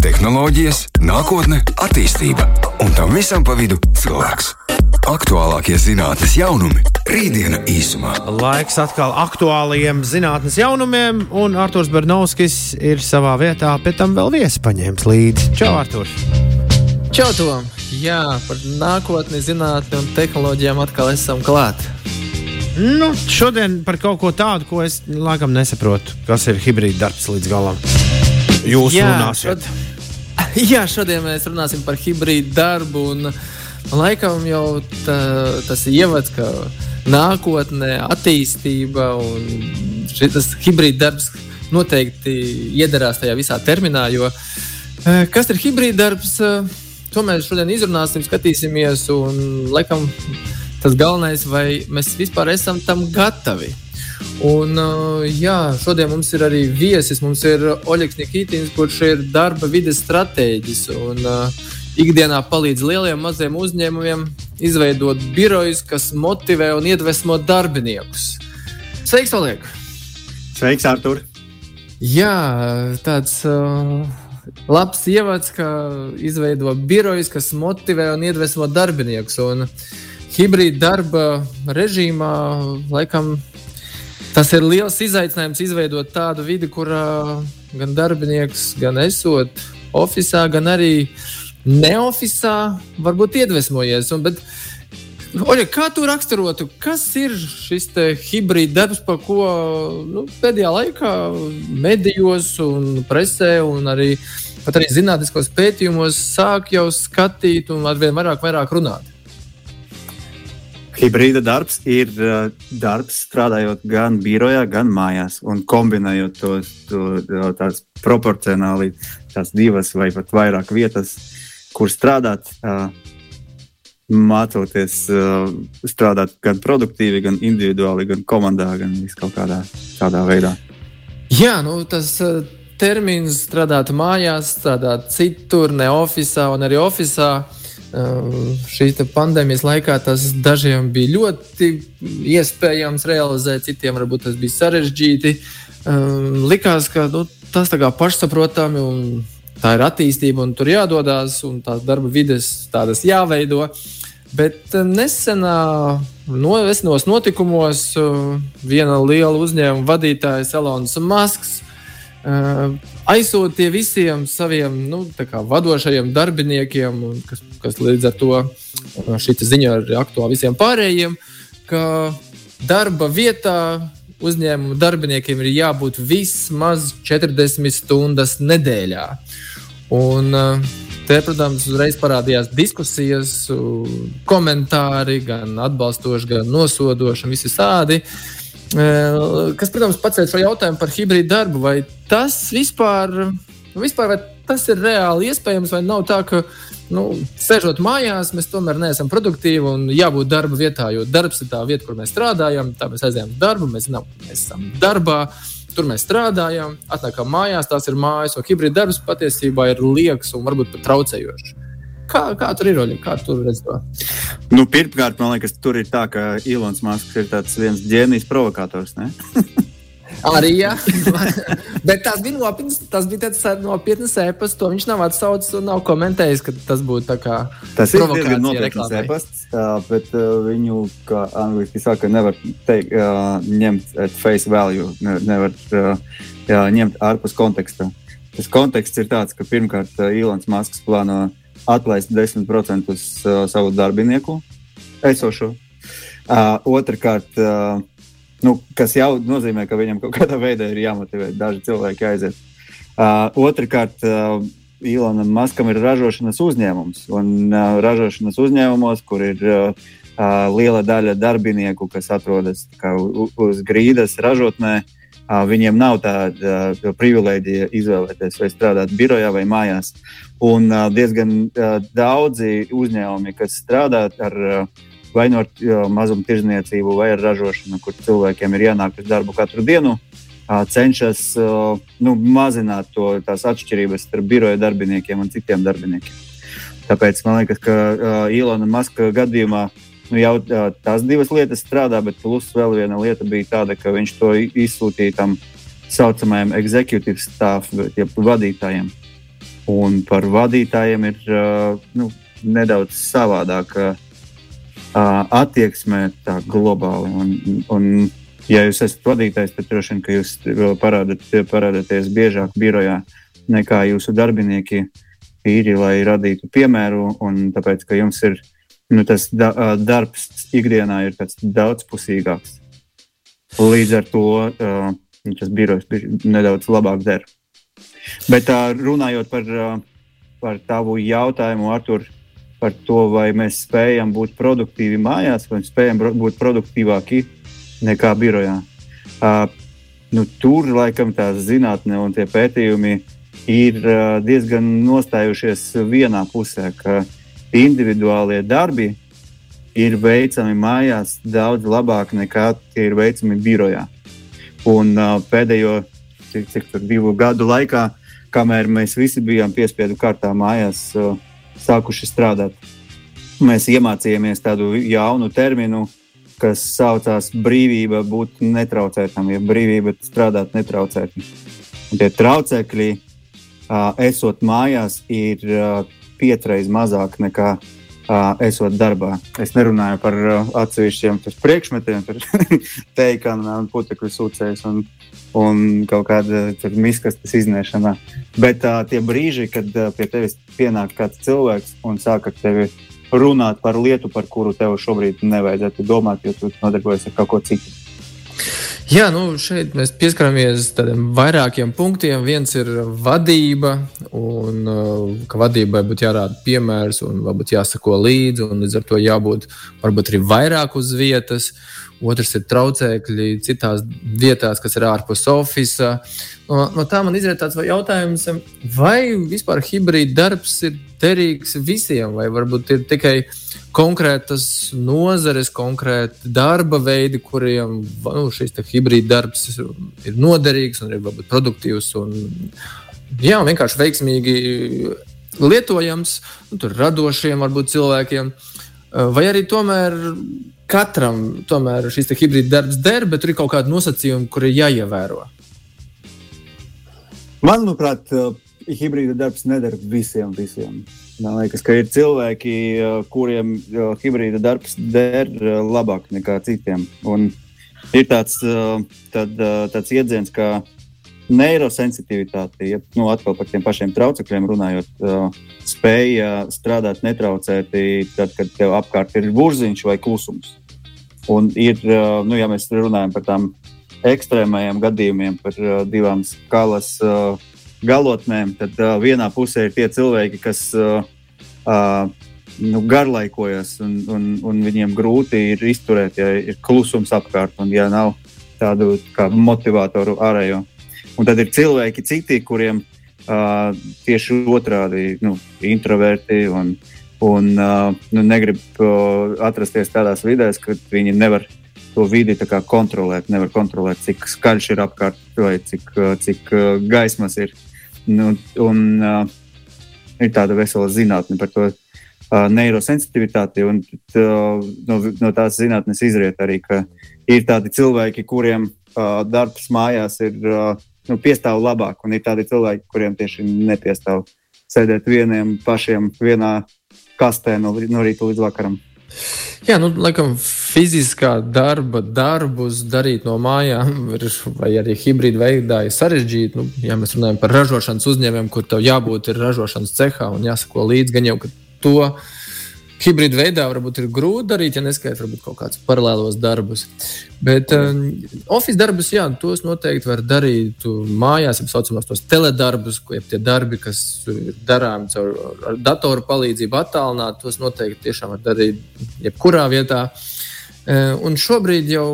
tehnoloģijas, nākotne, attīstība un tam visam pa vidu cilvēks. Aktuālākie zinātnīs jaunumi - rītdiena īsumā. Laiks atkal aktuālajiem zinātnīs jaunumiem, un Arthurs Bernovskis ir savā vietā, pēc tam vēl viesi paņēmis līdzi. Čau, Arthur! Čau, Tom! Jā, par nākotni, zinātnē un tehnoloģijām atkal esam klāt. Nu, šodien par kaut ko tādu, ko es laikam nesaprotu, kas ir hibrīda darbs līdz galam. Jūs runāsiet. šod- Jā, šodien mēs runāsim par hibrīdu darbu. Un, laikam jau tā, tas ir ievads, ka nākotnē, attīstība un šis hibrīda darbs noteikti iedarās tajā visā terminā. Jo, eh, kas ir hibrīda darbs? eh, To mēs šodien izrunāsim, skatīsimies. Un, laikam, tas galvenais, vai mēs vispār esam tam gatavi. Un, uh, jā, šodien mums ir arī viesis. Mums ir Oļegs Nikitins, kurš ir darba vides stratēģis. Un, uh, ikdienā palīdz lieliem un maziem uzņēmumiem izveidot birojus, kas motivē un iedvesmo darbiniekus. Sveiks, Oļeg! Sveiks, Artur! Jā, tāds uh, labs ievads, ka izveido birojus, kas motivē un iedvesmo darbiniekus. Un hibrīda darba režīmā, laikam, tas ir liels izaicinājums izveidot tādu vidi, kurā gan darbinieks, gan esot oficiālā, gan arī neoficiālā, varbūt iedvesmojies. Un, bet, Oļa, kā tu raksturotu, kas ir šis hibrīda darbs, par ko nu, pēdējā laikā medijos, un presē, un arī, arī zinātniskos pētījumos sāk jau skatīt un arvien vairāk, vairāk runāt? Hibrīda darbs ir uh, darbs strādājot gan birojā, gan mājās, un kombinējot tos to, tās proporcionāli tās divas vai pat vairāk vietas, kur strādāt. Uh, mācoties uh, strādāt gan produktīvi, gan individuāli, gan komandā, gan kaut kādā tādā veidā. Jā, nu, tas termins strādāt mājās, strādāt citur, ne oficiālā un arī oficiālā. Uh, šī pandēmijas laikā tas dažiem bija ļoti iespējams realizēt, citiem varbūt tas bija sarežģīti. Uh, likās, ka nu, tas kā pašsaprotami un tā ir attīstība un tur jādodas un tās darba vides tādas jāveido. Bet nesenā novesenos notikumos viena liela uzņēmuma vadītājs Elonas Masks aizsūtīja visiem saviem nu, vadošajiem darbiniekiem, kas, kas līdz ar to šī ziņa ir aktuāla visiem pārējiem, ka darba vietā uzņēmuma darbiniekiem ir jābūt vismaz 40 stundas nedēļā. Un, Te, protams, uzreiz parādījās diskusijas, komentāri, gan atbalstoši, gan nosodoši, un visi tādi. Kas, protams, pacēla šo jautājumu par hibrīdu darbu. Vai tas vispār, vispār vai tas ir reāli iespējams, vai nav tā, ka nu, sēžot mājās, mēs tomēr neesam produktīvi un jābūt darba vietā, jo darbs ir tā vieta, kur mēs strādājam, tā mēs aizējām uz darbu, mēs, zinām, mēs esam darbā. Tur mēs strādājam, atnākam mājās, tās ir mājas, un hibrīda darbs patiesībā ir liekas un varbūt pat traucējošs. Kā, kā tur ir roļa? Kā tur redz to? Nu, pirmkārt, man liekas, tur ir tā, ka Ilons Masks ir viens ģēnijs provokators. Arī jā, bet tās bija nopietnas. Tas bija tāds nopietns ēpasts. To viņš nav atsaucis un nav komentējis, ka tas būtu tā kā. Tas ir diezgan nopietns ēpasts, bet uh, viņu, kā angļuiski saka, nevar teikt, uh, ņemt at face value, ne, nevar uh, jā, ņemt ārpus konteksta. Tas konteksts ir tāds, ka pirmkārt Ilons Masks plāno atlaist 10% uh, savu darbinieku esošo. Uh, Otrakārt, uh, nu, kas jau nozīmē, ka viņam kaut kādā veidā ir jāmotivē daži cilvēki aiziet. Uh, Otrakārt, uh, Ilonam Maskam ir ražošanas uzņēmums, un uh, ražošanas uzņēmumos, kur ir uh, uh, liela daļa darbinieku, kas atrodas kā, uz grīdas ražotnē, uh, viņiem nav tāda uh, privilēģija izvēlēties, vai strādāt birojā vai mājās. Un uh, diezgan uh, daudzi uzņēmumi, kas strādā ar uh, vai no mazumtirdzniecību, vai ar ražošanu, kur cilvēkiem ir jānāk uz darbu katru dienu, cenšas nu, mazināt to, tās atšķirības starp biroja darbiniekiem un citiem darbiniekiem. Tāpēc man liekas, ka Ilona Maska gadījumā nu, jau tās divas lietas strādā, bet plus vēl viena lieta bija tāda, ka viņš to izsūtīja tam saucamajam executive staff, jeb vadītājiem. Un par vadītājiem ir nu, nedaudz savādāka attieksme tā globāli. Un, un, ja jūs esat vadītājs, tad droši vien jūs parādat, parādāties biežāk birojā nekā jūsu darbinieki īri, lai radītu piemēru. Tāpēc, ka jums ir nu, tas da, darbs ikdienā ir daudzpusīgāks. Līdz ar to uh, tas birojs nedaudz labāk der. Bet runājot par, par tavu jautājumu, Artur, par to, vai mēs spējam būt produktīvi mājās, vai spējam būt produktīvāki nekā birojā. Uh, nu, tur laikam tā zinātne un tie pētījumi ir uh, diezgan nostājušies vienā pusē, ka individuālie darbi ir veicami mājās daudz labāk nekā tie ir veicami birojā. Un uh, pēdējo cik, cik divu gadu laikā, kamēr mēs visi bijām piespiedu kārtā mājās, uh, sākuši strādāt, mēs iemācījāmies tādu jaunu terminu, kas saucās brīvība būt netraucētam, ja brīvība strādāt netraucēti. Un tie traucekļi, uh, esot mājās, ir uh, piecreiz mazāk nekā esot darbā. Es nerunāju par atsevišķiem priekšmetiem, par teikanu un putekļu sūcējus un, un kaut kāda miskastes iznēšanā. Bet uh, tie brīži, kad pie tevis pienāk kāds cilvēks un sāk ar tevi runāt par lietu, par kuru tev šobrīd nevajadzētu domāt, jo tu nodarbojies ar kaut ko citu. Jā, nu šeit mēs pieskaramies tādiem vairākiem punktiem. Viens ir vadība, un uh, ka vadībai būtu jārāda piemērs, un varbūt jāsako līdzi, un līdz ar to jābūt varbūt arī vairāk uz vietas. Otrs ir traucēkļi citās vietās, kas ir ārpus oficiāla. No, no tā man izriet tāds jautājums, vai vispār hibrīda darbs ir derīgs visiem, vai varbūt ir tikai konkrētas nozares, konkrēti darba veidi, kuriem nu, šis hibrīda darbs ir noderīgs un ir varbūt produktīvs un jā, vienkārši veiksmīgi lietojams, nu, radošiem varbūt cilvēkiem. Vai arī tomēr katram tomēr šis hibrīda darbs der, bet tur ir kaut kādi nosacījumi, kuri ir jāievēro? Manuprāt, hibrīda darbs nedara visiem. visiem. Man liekas, ka ir cilvēki, kuriem hibrīda darbs der labāk nekā citiem. Un ir tāds, tad, tāds iedziens, kā neirosensitivitāte, ja nu, atkal par tiem pašiem traucekļiem runājot, spēja strādāt netraucēti, tad, kad tev apkārt ir burziņš vai klusums. Un ir, nu, ja mēs runājam par tām ekstrēmajiem gadījumiem, par divām skalas uh, galotnēm, tad uh, vienā pusē ir tie cilvēki, kas uh, uh, nu, garlaikojas, un, un, un viņiem grūti ir izturēt, ja ir klusums apkārt un ja nav tādu motivatoru ārējo. Un tad ir cilvēki, citi, kuriem uh, tieši otrādi nu, introverti un, un uh, nu, negrib uh, atrasties tādās vidēs, ka viņi nevar to vidi kontrolēt, nevar kontrolēt, cik skaļš ir apkārt vai cik, cik gaismas ir. Nu, un, uh, ir tāda vesela zinātne par to uh, neirosensitivitāti. Un, uh, no, no tās zinātnes izriet arī, ka ir tādi cilvēki, kuriem uh, darbs mājās ir uh, nu, piestāv labāk, un ir tādi cilvēki, kuriem tieši nepiestāv sēdēt vieniem pašiem vienā kastē no, no rīta līdz vakaram. Jā, nu, laikam, fiziskā darba darbus darīt no mājām, vai arī hibrīda veidā ir sarežģīti. Nu, ja mēs runājam par ražošanas uzņēmumiem, kur tev jābūt ražošanas cehā un jāsako līdzi, gan jau to hibrīda veidā varbūt ir grūti darīt, ja neskaidrs varbūt kaut kādus paralēlos darbus. Bet um, oficiālus darbus, jā, tos noteikti var darīt mājās, jau saucamos tos teledarbus, jeb tie darbi, kas ir darāmi caur datoru palīdzību, attālināt, tos noteikti tiešām var darīt jebkurā vietā. Uh, un šobrīd jau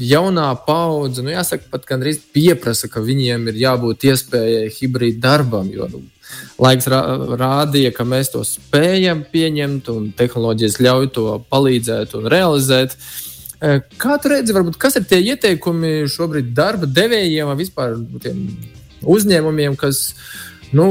jaunā paudze, nu, jāsaka, pat gandrīz pieprasa, ka viņiem ir jābūt iespējai hibrīda darbam. Jo nu, Laiks rādīja, ka mēs to spējam pieņemt, un tehnoloģijas ļauj to palīdzēt un realizēt. E, kā tu redzi, varbūt, kas ir tie ieteikumi šobrīd darba devējiem vai vispār tiem uzņēmumiem, kas nu,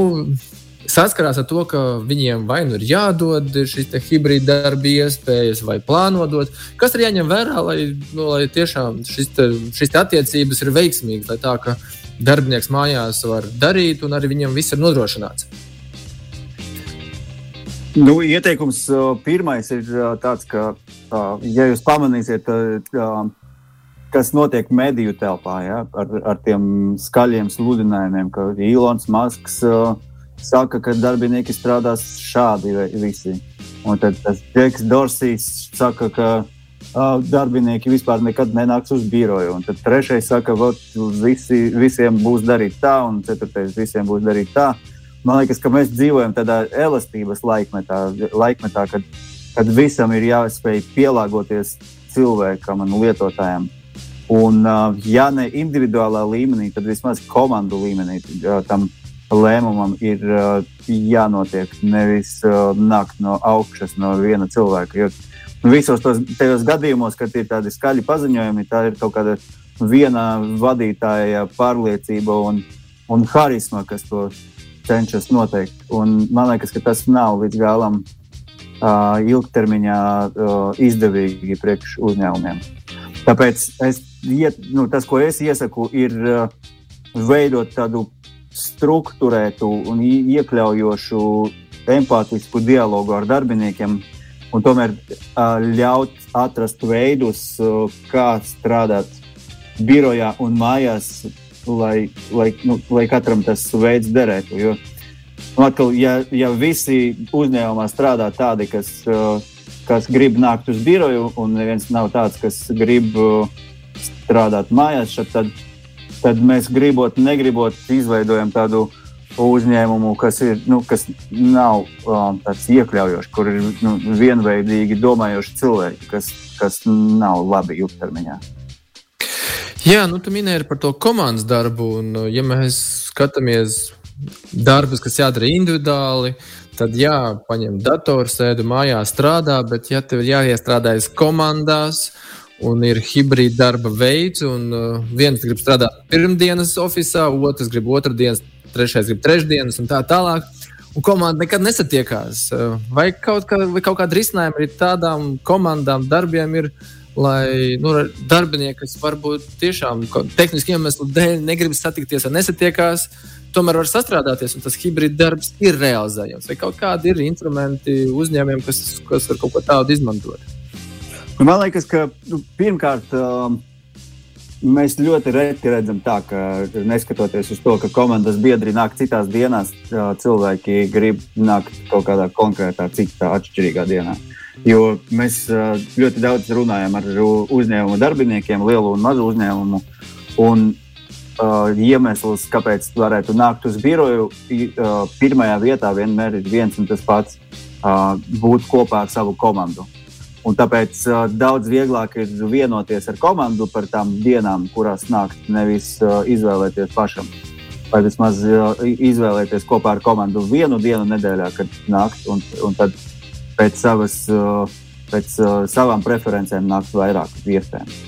saskarās ar to, ka viņiem vai nu ir jādod šīs hibrīda darba iespējas, vai plānodot. Kas ir jāņem vērā, lai, nu, lai tiešām šis te, šis te attiecības ir veiksmīgas, lai tā, ka darbinieks mājās var darīt, un arī viņam viss ir nodrošināts. Nu, ieteikums pirmais ir tāds, ka, ja jūs pamanīsiet, kas notiek mediju telpā, ja, ar, ar tiem skaļiem sludinājumiem, ka Ilons Masks saka, ka darbinieki strādās šādi visi. Un tad tas Džeks Dorsijs saka, ka uh, darbinieki vispār nekad nenāks uz biroju. Un tad trešais saka, ka visi, visiem būs darīt tā, un ceturtais visiem būs darīt tā. Man liekas, ka mēs dzīvojam tādā elastības laikmetā, laikmetā kad, kad visam ir jāspēj pielāgoties cilvēkam un lietotājam. Un, uh, ja ne individuālā līmenī, tad vismaz komandu līmenī tam lēmumam ir uh, jānotiek. Nevis uh, nākt no augšas, no viena cilvēka. Jo visos tos gadījumos, kad ir tādi skaļi paziņojumi, tā ir kaut kāda viena vadītāja pārliecība un, un harisma, kas to cenšas noteikt. Un man liekas, ka tas nav līdz galam uh, ilgtermiņā uh, izdevīgi priekš uzņēmumiem. Tāpēc es, iet, nu, tas, ko es iesaku, ir uh, veidot tādu struktūrētu un iekļaujošu, empātisku dialogu ar darbiniekiem, un tomēr ļaut atrast veidus, kā strādāt birojā un mājās, lai, lai, nu, lai katram tas veids derētu. Jo, nu, atkal, ja, ja visi uzņēmumā strādā tādi, kas, kas grib nākt uz biroju, un neviens nav tāds, kas grib strādāt mājās, tad tad mēs gribot, negribot, izveidojam tādu uzņēmumu, kas, ir, nu, kas nav um, tāds iekļaujošs, kur ir nu, vienveidīgi domājoši cilvēki, kas, kas nav labi ilgtermiņā. Jā, nu, tu minēji par to komandas darbu. Un, ja mēs skatāmies darbus, kas jādara individuāli, tad jā, paņem datoru, sēdi mājās, strādā, bet ja tev ir jāiestrādājas komandās, un ir hibrīda darba veids. Un, uh, viens grib strādāt pirmdienas oficiālā, otrs grib otrdienas, trešais grib trešdienas un tā tālāk. Un komanda nekad nesatiekās. Uh, vai kaut, kā, vai kaut kāda risinājuma ir tādām komandām, darbiem, ir, lai nu, darbinieki, kas varbūt tiešām tehniski iemeslu dēļ negrib satikties vai nesatiekās, tomēr var sastrādāties, un tas hibrīd darbs ir realizējams. Vai kaut kādi ir instrumenti uzņēmumiem, kas, kas var kaut ko tādu izmantot? Nu, man liekas, ka nu, pirmkārt. Um, Mēs ļoti reti redzam, tā, ka neskatoties uz to, ka komandas biedri nāk citās dienās, cilvēki grib nākt kaut kādā konkrētā, citā atšķirīgā dienā. Jo mēs uh, ļoti daudz runājam ar uzņēmumu darbiniekiem, lielu un mazu uzņēmumu. Un, uh, iemesls, kāpēc varētu nākt uz biroju, uh, pirmajā vietā vienmēr ir viens un tas pats uh, - būt kopā ar savu komandu. Un tāpēc uh, daudz vieglāk ir vienoties ar komandu par tām dienām, kurās nākt, nevis uh, izvēlēties pašam. Vai vismaz uh, izvēlēties kopā ar komandu vienu dienu nedēļā, kad nākt, un, un tad pēc, savas, uh, pēc uh, savām preferencēm nākt vairāk iespējams.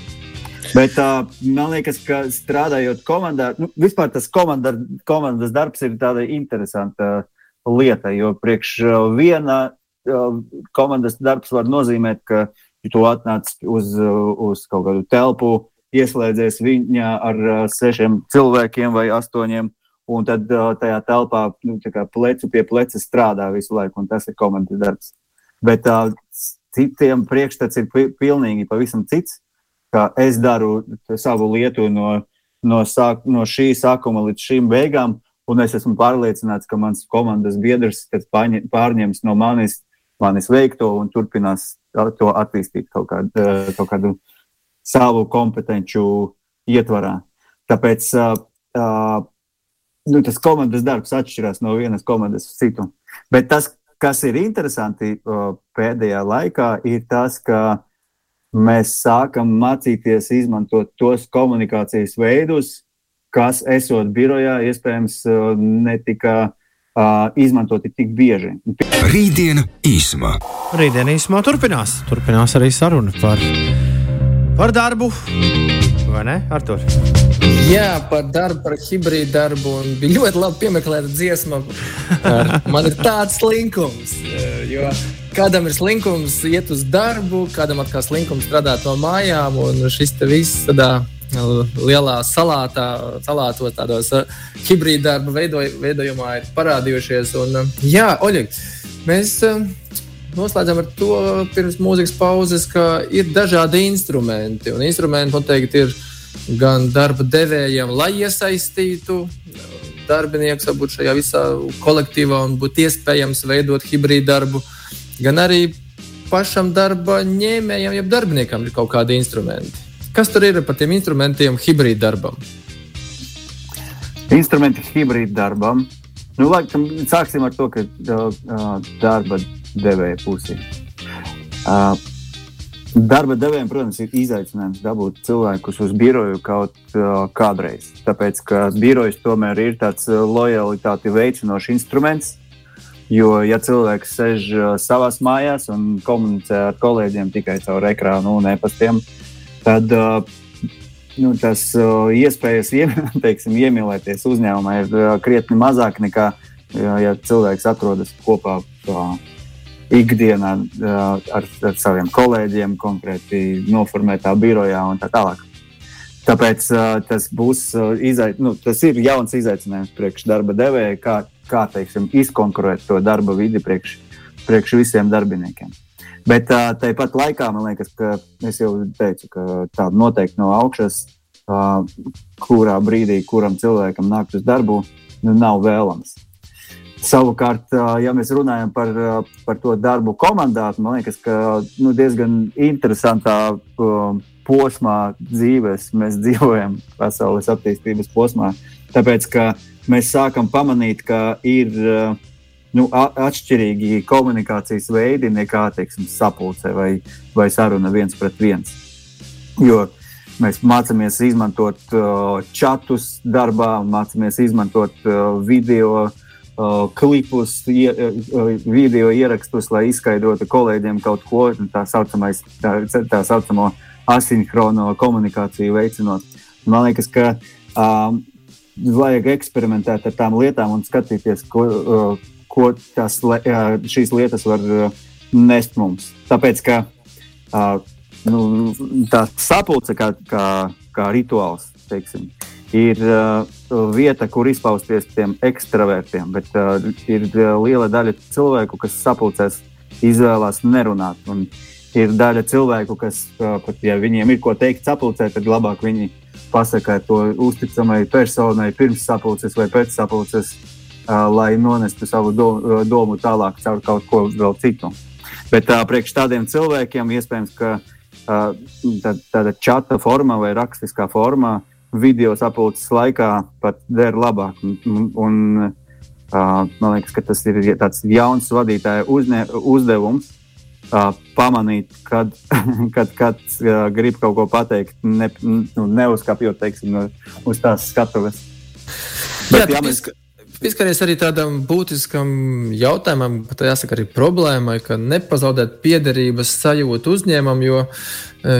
Bet uh, man liekas, ka strādājot komandā, nu, vispār tas komanda, komandas darbs ir tāda interesanta lieta, jo priekš viena komandas darbs var nozīmēt, ka tu atnāc uz, uz kaut kādu telpu, ieslēdzies viņā ar sešiem cilvēkiem vai astoņiem, un tad tajā telpā nu, plecu pie pleca strādā visu laiku, un tas ir komandas darbs. Bet uh, citiem priekšstats ir pilnīgi pavisam cits, es daru savu lietu no, no, sāk, no šī sākuma līdz šīm beigām, un es esmu pārliecināts, ka mans komandas biedrs, kas pārņems no manis manis veikto un turpinās to attīstīt kaut kādu, eh, kaut kādu savu kompetenci ietvarā. Tāpēc nu, tas komandas darbs atšķirās no vienas komandas uz citu. Bet tas, kas ir interesanti pēdējā laikā, ir tas, ka mēs sākam mācīties izmantot tos komunikācijas veidus, kas esot birojā, iespējams, netika uh, izmantoti tik bieži. Rītdiena īsumā. Rītdiena īsumā turpinās. Turpinās arī saruna par, par darbu. Vai ne, Artur? Jā, par darbu, par hibrīdu darbu. Bija ļoti labi piemeklēta dziesma. Man ir tāds slinkums. Jo kādam ir slinkums iet uz darbu, kādam atkal slinkums strādāt no mājām, un šis te viss tādā lielā salātā, salātos tādos uh, hibrīda darba veidoj, veidojumā ir parādījušies. Un, uh, jā, Oļeg, Mēs uh, noslēdzam ar to pirms mūzikas pauzes, ka ir dažādi instrumenti. Un instrumenti noteikti ir gan darba devējiem, lai iesaistītu darbinieks varbūt šajā visā kolektīvā un būtu iespējams veidot hibrīdu darbu, gan arī pašam darba ņēmējam, jeb darbiniekam ir kaut kādi instrumenti. Kas tur ir par tiem instrumentiem hibrīdu darbam? Instrumenti hibrīdu darbam. Nu, laikam, sāksim ar to, ka uh, darba devēja pusē. Uh, darba devējiem, protams, ir izaicinājums dabūt cilvēkus uz biroju kaut uh, kādreiz. Tāpēc, ka birojs tomēr ir tāds lojalitāti veicinošs instruments, Jo, ja cilvēks sēž uh, savā mājās un komunicē ar kolēģiem tikai caur ekrānu un e-pastiem, tad nu, tas iespējas teiksim, iemīlēties uzņēmumā ir krietni mazāk nekā, ja, cilvēks atrodas kopā ikdienā ar, ar saviem kolēģiem, konkrēti noformētā birojā un tā tālāk. Tāpēc tas būs izai, nu, tas ir jauns izaicinājums priekš darba devēja, kā kā teiksim, izkonkurēt to darba vidi priekš, priekš visiem darbiniekiem. Bet uh, tāpat laikā man liekas, ka es jau teicu, ka tāda noteikti no augšas, uh, kurā brīdī kuram cilvēkam nākt uz darbu, nu, nav vēlams. Savukārt, ja mēs runājam par, par to darbu komandā, man liekas, ka nu, diezgan interesantā posmā dzīves mēs dzīvojam pasaules attīstības posmā. Tāpēc, ka mēs sākam pamanīt, ka ir eh, nu, atšķirīgi komunikācijas veidi nekā teiksim, sapulce vai, vai saruna viens pret viens. Jo mēs mācāmies izmantot uh, čatus darbā, mācāmies izmantot uh, video uh, klipus, ie, uh, video ierakstus, lai izskaidrotu kolēģiem kaut ko tā, saucamais, tā, tā saucamo asinhrono komunikāciju veicinot. Man liekas, ka um, vajag eksperimentēt ar tām lietām un skatīties, ko, uh, ko tas, šīs lietas var nest mums. Tāpēc, ka nu, tā sapulce kā, kā, kā rituāls, teiksim, ir vieta, kur izpausties tiem ekstravertiem, bet ir liela daļa cilvēku, kas sapulcēs izvēlās nerunāt. Un ir daļa cilvēku, kas, pat ja viņiem ir ko teikt sapulcē, tad labāk viņi pasakāt to uzticamai personai pirms sapulces vai pēc sapulces, uh, lai nonestu savu do, domu tālāk caur kaut ko vēl citu. Bet uh, priekš tādiem cilvēkiem iespējams, ka uh, tā, tāda čata formā vai rakstiskā formā video sapulces laikā pat der labāk. Un, un, uh, man liekas, ka tas ir tāds jauns vadītāja uzne, uzdevums uh, pamanīt, kad, kad kāds uh, grib kaut ko pateikt, ne, nu, neuzkāpjot teiksim, uz tās skatuves. Bet, jā, jā, mēs... Pieskaries arī tādam būtiskam jautājumam, pat jāsaka, arī problēmai, ka nepazaudēt piederības sajūtu uzņēmumam. Jo,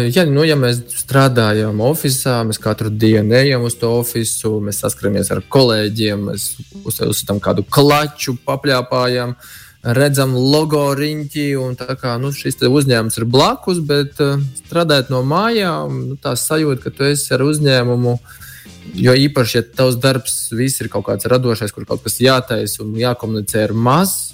ja, nu, ja mēs strādājam oficiālā, mēs katru dienu ejam uz to oficiālu, mēs saskaramies ar kolēģiem, mēs uzsveram kādu klaču, papļāpājam. Uh, redzam logo riņķi, un tā kā nu, šis uzņēmums ir blakus, bet uh, strādājot no mājām, nu, tā sajūta, ka tu esi ar uzņēmumu. Jo īpaši, ja tavs darbs viss ir kaut kāds radošais, kur kaut kas jātaisa un jākomunicē ar maz,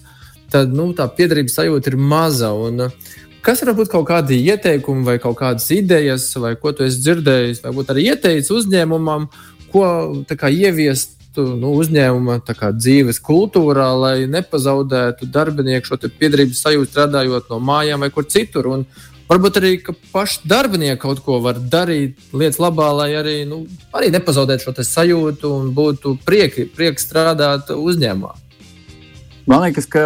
tad nu, tā piedarības sajūta ir maza. Un, uh, kas var būt kaut kādi ieteikumi vai kaut kādas idejas, vai ko tu esi dzirdējis, vai arī ieteicis uzņēmumam, ko kā, ieviest nu, uzņēmuma kā, dzīves kultūrā, lai nepazaudētu darbinieku šo piedarības sajūtu strādājot no mājām vai kur citur. Un varbūt arī paši darbinieki kaut ko var darīt lietas labā, lai arī, nu, arī nepazaudētu šo sajūtu un būtu prieki, prieks strādāt uzņēmumā. Man liekas, ka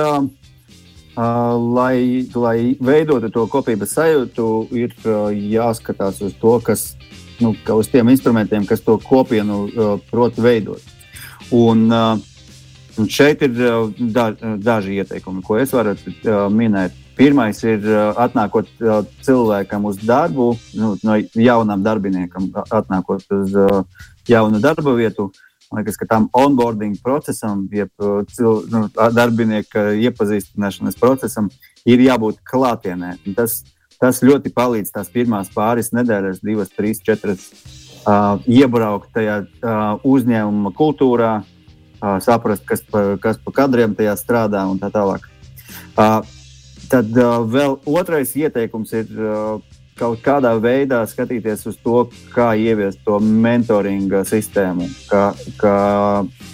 lai, lai veidotu to kopības sajūtu, ir jāskatās uz to, kas, nu, uz tiem instrumentiem, kas to kopienu prot veidot. Un, un šeit ir da, daži ieteikumi, ko es varu minēt. Pirmais ir atnākot cilvēkam uz darbu, nu, no jaunam darbiniekam, atnākot uz jaunu darba vietu. Man liekas, ka tam onboarding procesam, jeb cil, nu, darbinieka iepazīstināšanas procesam, ir jābūt klātienē. Tas, tas ļoti palīdz tās pirmās pāris nedēļas, divas, trīs, četras uh, iebraukt tajā uh, uzņēmuma kultūrā, uh, saprast, kas pa, kas pa kadriem tajā strādā un tā tālāk. Uh, tad uh, vēl otrais ieteikums ir uh, kaut kādā veidā skatīties uz to, kā ieviest to mentoringa sistēmu. Kā, kā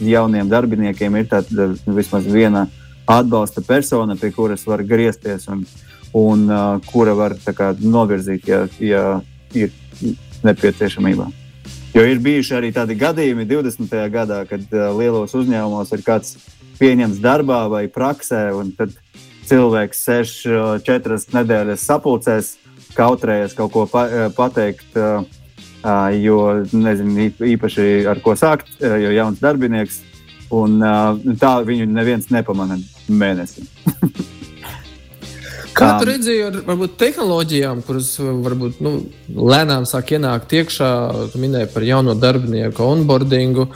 jauniem darbiniekiem ir tāda vismaz viena atbalsta persona, pie kuras var griezties un, un uh, kura var kā, novirzīt, ja, ja ir nepieciešamība. Jo ir bijuši arī tādi gadījumi 20. gadā, kad uh, lielos uzņēmumos ir kāds pieņemts darbā vai praksē, un tad cilvēks sēž četras nedēļas sapulcēs, kautrējies kaut ko pa, pateikt, jo nezinu īpaši ar ko sākt, jo jauns darbinieks. Un, tā viņu neviens nepamanā mēnesi. Kā tu redzēji ar varbūt, tehnoloģijām, kuras varbūt nu, lēnām sāk ienākt iekšā? Tu minēji par jauno darbinieku onboardingu.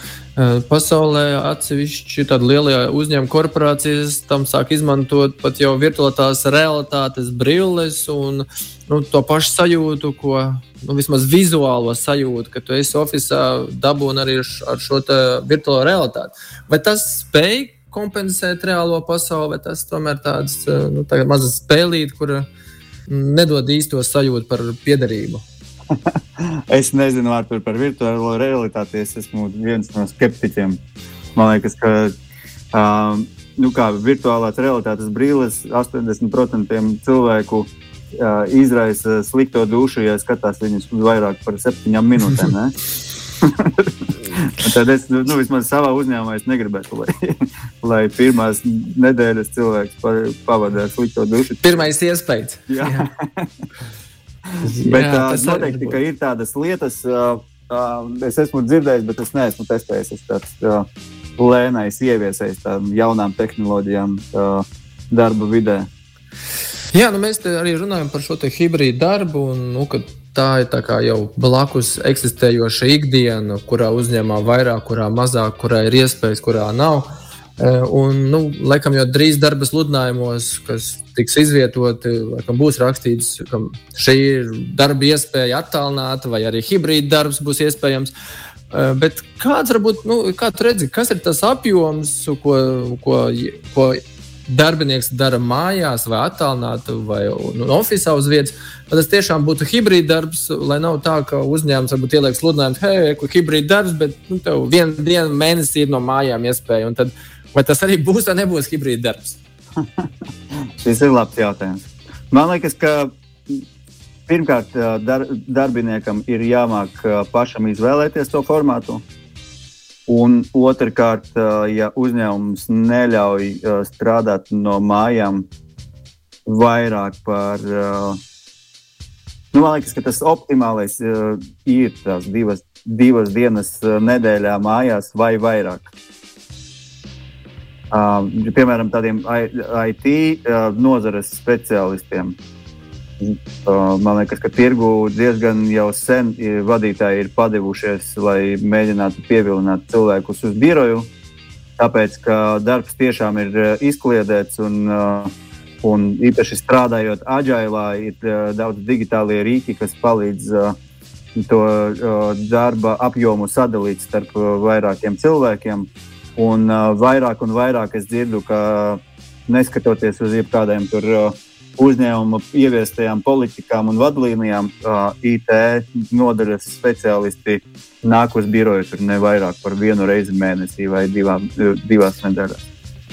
Pasaulē atsevišķi lielie uzņēmumi, korporācijas tam sāk izmantot pat jau virtuālās realitātes brilles un nu, to pašu sajūtu, ko nu, vismaz vizuālo sajūtu, ka tu esi oficiālā dabūna arī ar šo virtuālo realitāti. Vai tas spēj kompensēt reālo pasauli, bet tas tomēr tāds eh, nu, mazs spēlīt, kur nedod īsto sajūtu par piederību. es nezinu, Artur, par virtuālo realitāti. Es esmu viens no skeptiķiem. Man liekas, ka um, nu kā, virtuālās realitātes brīles 80% cilvēku uh, izraisa slikto dušu, ja skatās viņus vairāk par septiņām minūtēm. Tad es nu, vismaz savā uzņēmumā negribētu, lai, lai pirmās nedēļas cilvēks pavadītu ar slikto dušu. Pirmais iespējas. Jā. Jā. bet Jā, uh, noteikti ir tādas lietas, uh, uh, es esmu dzirdējis, bet es neesmu testējis. Es tāds uh, lēnais ieviesējis tādām jaunām tehnoloģijām uh, darba vidē. Jā, nu mēs arī runājam par šo hibrīdu darbu. Un, nu, tā ir jau blakus eksistējoša ikdiena, kurā uzņēmumā vairāk, kurā mazāk, kurā ir iespējas, kurā nav. E, un, nu, laikam jau drīz darba sludinājumos, kas tiks izvietoti, laikam būs rakstīts, ka šī ir darba iespēja attālināta, vai arī hibrīda darbs būs iespējams. E, bet kāds varbūt, nu, kā redzi, kas ir tas apjoms, ko, ko, ko darbinieks dara mājās, vai attālināti, vai nu, oficiālā uz vietas. Tas tiešām būtu hibrīd darbs, lai nav tā, ka uzņēmums varbūt ieliek sludinājumu, hei, ko hibrīd darbs, bet nu, tev vienu dienu mēnesī ir no mājām iespēja. Tad, vai tas arī būs vai nebūs hibrīd darbs? Šis ir labs jautājums. Man liekas, ka pirmkārt dar, darbiniekam ir jāmāk pašam izvēlēties to formātu. Un otrkārt, ja uzņēmums neļauj strādāt no mājām vairāk par. Nu, man liekas, ka tas optimālais ir tās divas, divas dienas nedēļā mājās vai vairāk. Piemēram, tādiem IT nozares speciālistiem Man liekas, ka tirgu diezgan jau sen vadītāji ir padevušies, lai mēģinātu pievilināt cilvēkus uz biroju. Tāpēc, ka darbs tiešām ir izkliedēts un, un īpaši strādājot aģailā, ir daudz digitālie rīki, kas palīdz to darba apjomu sadalīt starp vairākiem cilvēkiem. Un vairāk un vairāk es dzirdu, ka neskatoties uz jebkādiem tur uh, uzņēmuma ieviestajām politikām un vadlīnijām IT nodaļas speciālisti nāk uz biroju tur ne vairāk par vienu reizi mēnesī vai divām, divās nedēļās.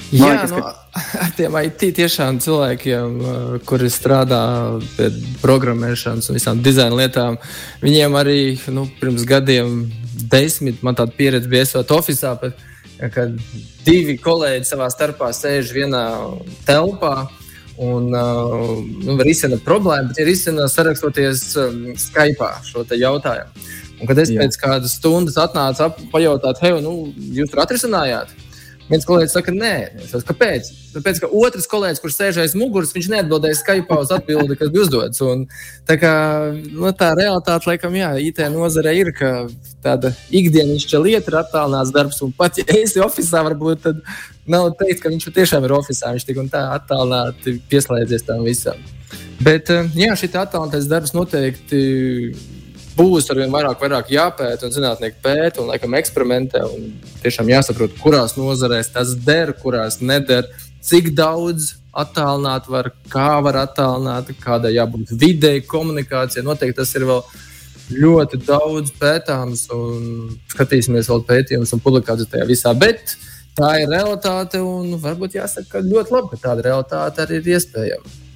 Jā, liekas, no, ka... ar tiem IT tiešām cilvēkiem, kuri strādā pie programmēšanas un visām dizaina lietām, viņiem arī nu, pirms gadiem, desmit, man tāda pieredze bija esot oficiālā, kad divi kolēģi savā starpā sēž vienā telpā un uh, nu, risina problēmu, bet ir risina sarakstoties um, Skype šo jautājumu. Un, kad es Jā. pēc kādas stundas atnācu ap, pajautāt, hei, nu, jūs tur atrisinājāt? Viens kolēģis saka, nē, saku, kāpēc? Tāpēc, ka otrs kolēģis, kurš sēž aiz muguras, viņš neatbildēja Skype uz atbildi, kas bija uzdots. Un, tā, kā, nu, tā realitāte, laikam, jā, IT nozare ir, tāda ikdienišķa lieta ir attālināts darbs. Un pat, ja esi oficiālā, varbūt tad nav teikt, ka viņš tiešām ir oficiālā. Viņš tik un tā attālināti pieslēdzies tam visam. Bet, jā, šī attālinātais darbs noteikti būs ar vien vairāk, vairāk jāpēta, un zinātnieki pēta un laikam eksperimentē. Un tiešām jāsaprot, kurās nozarēs tas der, kurās neder, cik daudz attālināt var, kā var attālināt, kādai jābūt videi, komunikācijai. Noteikti tas ir vēl ļoti daudz pētāms un skatīsimies vēl pētījumus un publikācijas tajā visā. Bet tā ir realitāte un varbūt jāsaka, ka ļoti labi, ka tāda realitāte arī ir iespējama.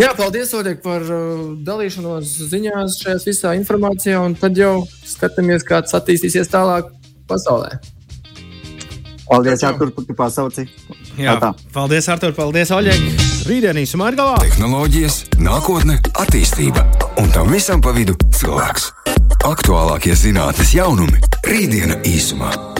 Jā, paldies, Oļeg, par uh, dalīšanos ziņās šajā visā informācijā, un tad jau skatāmies, kā tas attīstīsies tālāk pasaulē. Paldies, Artur, par tu pasauci. Jā, tā. paldies, Artur, paldies, Oļeg. Rītdien īsumā ir galā. Tehnoloģijas, nākotne, attīstība un tam visam pa vidu cilvēks. Aktuālākie zinātnes jaunumi - rītdiena īsumā.